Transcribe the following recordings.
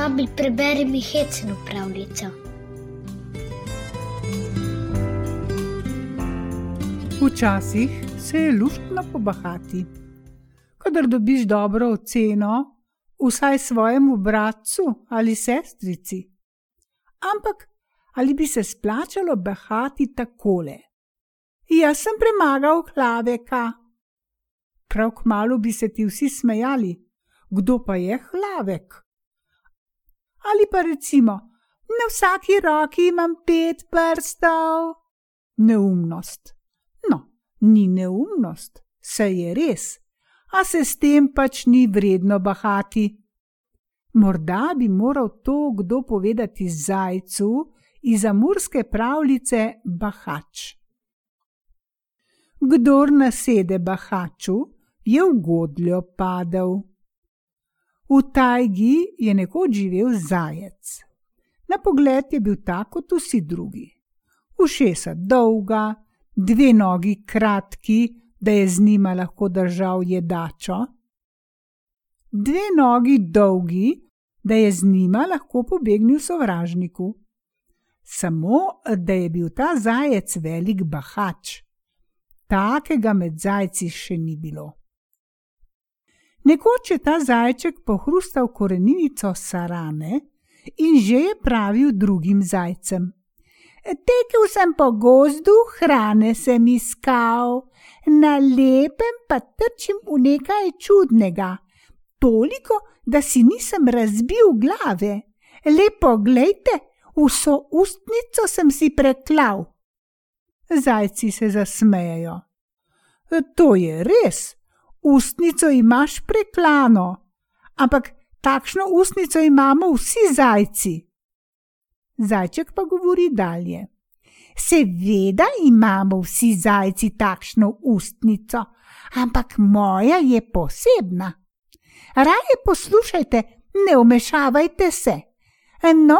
Babi, preberi mi hecno pravljico. Včasih se je luštno pobahati. Kadar dobiš dobro oceno, vsaj svojemu bratcu ali sestrici. Ampak ali bi se splačalo bahati takole? Jaz sem premagal hlaveka. Prav kmalo bi se ti vsi smejali, kdo pa je hlavek? Ali pa recimo, na vsaki roki imam pet prstov. Neumnost. No, ni neumnost, se je res, a se s tem pač ni vredno bahati. Morda bi moral to kdo povedati zajcu iz amurske pravljice Bahač. Kdor nasede bahaču, je v godljo padel. V tajgi je nekoč živel zajec. Na pogled je bil tak kot vsi drugi. Ušesa dolga, dve nogi kratki, da je z njima lahko držal jedačo, dve nogi dolgi, da je z njima lahko pobegnil sovražniku. Samo, da je bil ta zajec velik bahač. Takega med zajci še ni bilo. Nekoč je ta zajček pohrustal koreninico sarane in že je pravil drugim zajcem: Tekel sem po gozdu, hrane sem iskal, na lepem pa trčim v nekaj čudnega, toliko, da si nisem razbil glave. Lepo gledajte, vso ustnico sem si preklal. Zajci se zasmejejo. To je res, ustnico imaš preklano, ampak takšno ustnico imamo vsi zajci. Zajček pa govori dalje. Seveda imamo vsi zajci takšno ustnico, ampak moja je posebna. Raje poslušajte, ne umešavajte se. No,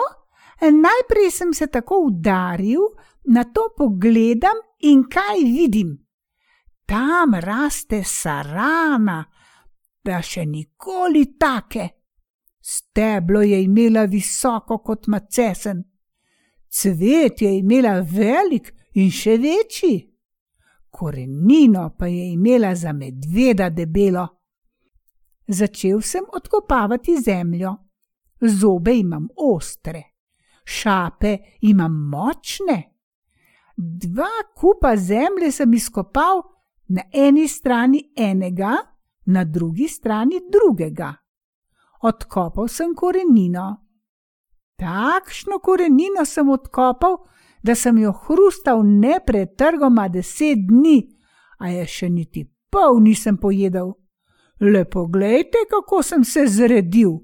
najprej sem se tako udaril, na to pogledam in kaj vidim tam raste sarana, da še nikoli take. Steblo je imela visoko kot macesen, cvet je imela velik in še večji, korenino pa je imela za medveda debelo. Začel sem odkopavati zemljo, zobe imam ostre, šape imam močne. Dva kupa zemlje sem izkopal, na eni strani enega, na drugi strani drugega. Odkopal sem korenino. Takšno korenino sem odkopal, da sem jo hrustal nepretrgoma deset dni, a je še niti pol nisem pojedel. Le poglejte, kako sem se zredil.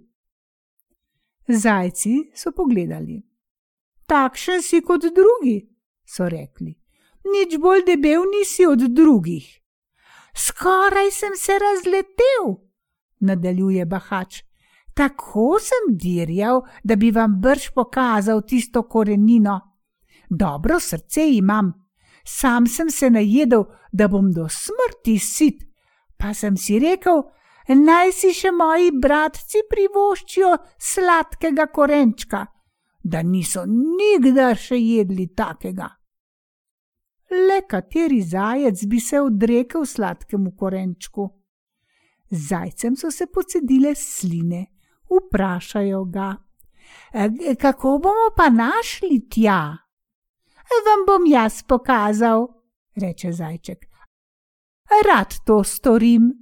Zajci so pogledali. Takšen si kot drugi, so rekli nič bolj debel nisi od drugih. Skoraj sem se razletel, nadaljuje Bahač. Tako sem dirjal, da bi vam brž pokazal tisto korenino. Dobro srce imam, sam sem se najedel, da bom do smrti sit, pa sem si rekel, naj si še moji bratci privoščijo sladkega korenčka, da niso nikdar še jedli takega le kateri zajec bi se odrekel sladkemu korenčku. Zajcem so se pocedile sline, vprašajo ga: e, Kako bomo pa našli tja? Vam bom jaz pokazal, reče zajček. Rad to storim.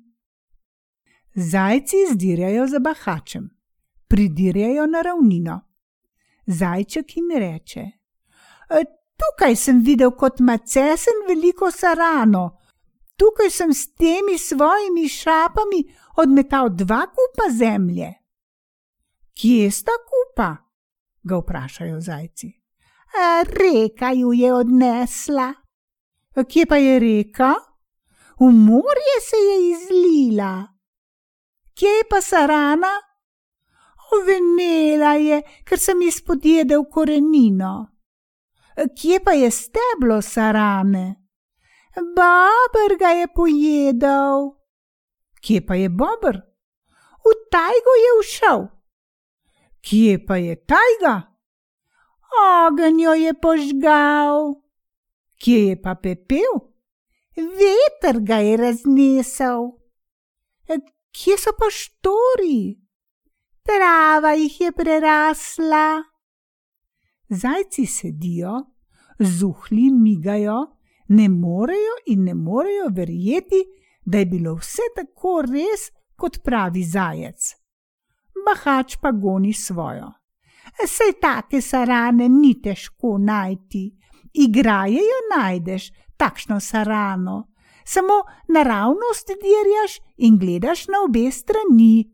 Zajci zdirjajo za bahačem, pridirjajo na ravnino. Zajček jim reče: e, Tukaj sem videl kot macesen veliko sarano, tukaj sem s temi svojimi šapami odmetal dva kupa zemlje. Kje sta kupa? ga vprašajo zajci. Reka ju je odnesla. Kje pa je reka? V morje se je izlila. Kje je pa sarana? Ovenela je, ker sem izpodjedel korenino. Kje pa je steblo sarane? Bober ga je pojedel. Kje pa je bober? V tajgo je všel. Kje pa je tajga? Ogenj jo je požgal. Kje je pa pepel? Veter ga je raznesel. Kje so pa štori? Trava jih je prerasla. Zajci sedijo, zuhli migajo, ne morejo in ne morejo verjeti, da je bilo vse tako res, kot pravi zajec. Bahač pa goni svojo. Sej take sarane ni težko najti, igraje jo najdeš, takšno sarano. Samo naravnost dirjaš in gledaš na obe strani.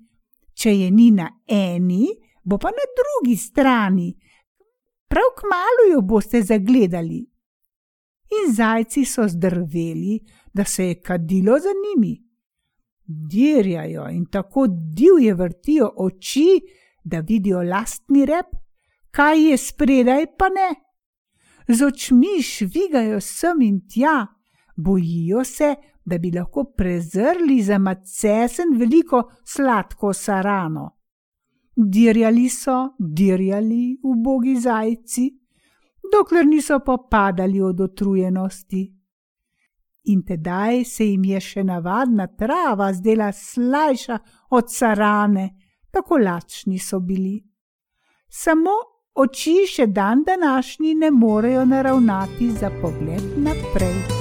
Če je ni na eni, bo pa na drugi strani. Prav kmalo jo boste zagledali. In zajci so zdrveli, da se je kadilo za njimi. Dirjajo in tako divje vrtijo oči, da vidijo lastni rep, kaj je spredaj, pa ne. Z očmi švigajo sem in tja, bojijo se, da bi lahko prezrli za macesen veliko sladko sarano. Dirjali so, dirjali ubogi zajci, dokler niso popadali od otrujenosti. In tedaj se jim je še navadna trava zdela slajša od sarane, tako lačni so bili. Samo oči še dan današnji ne morejo naravnati za pogled naprej.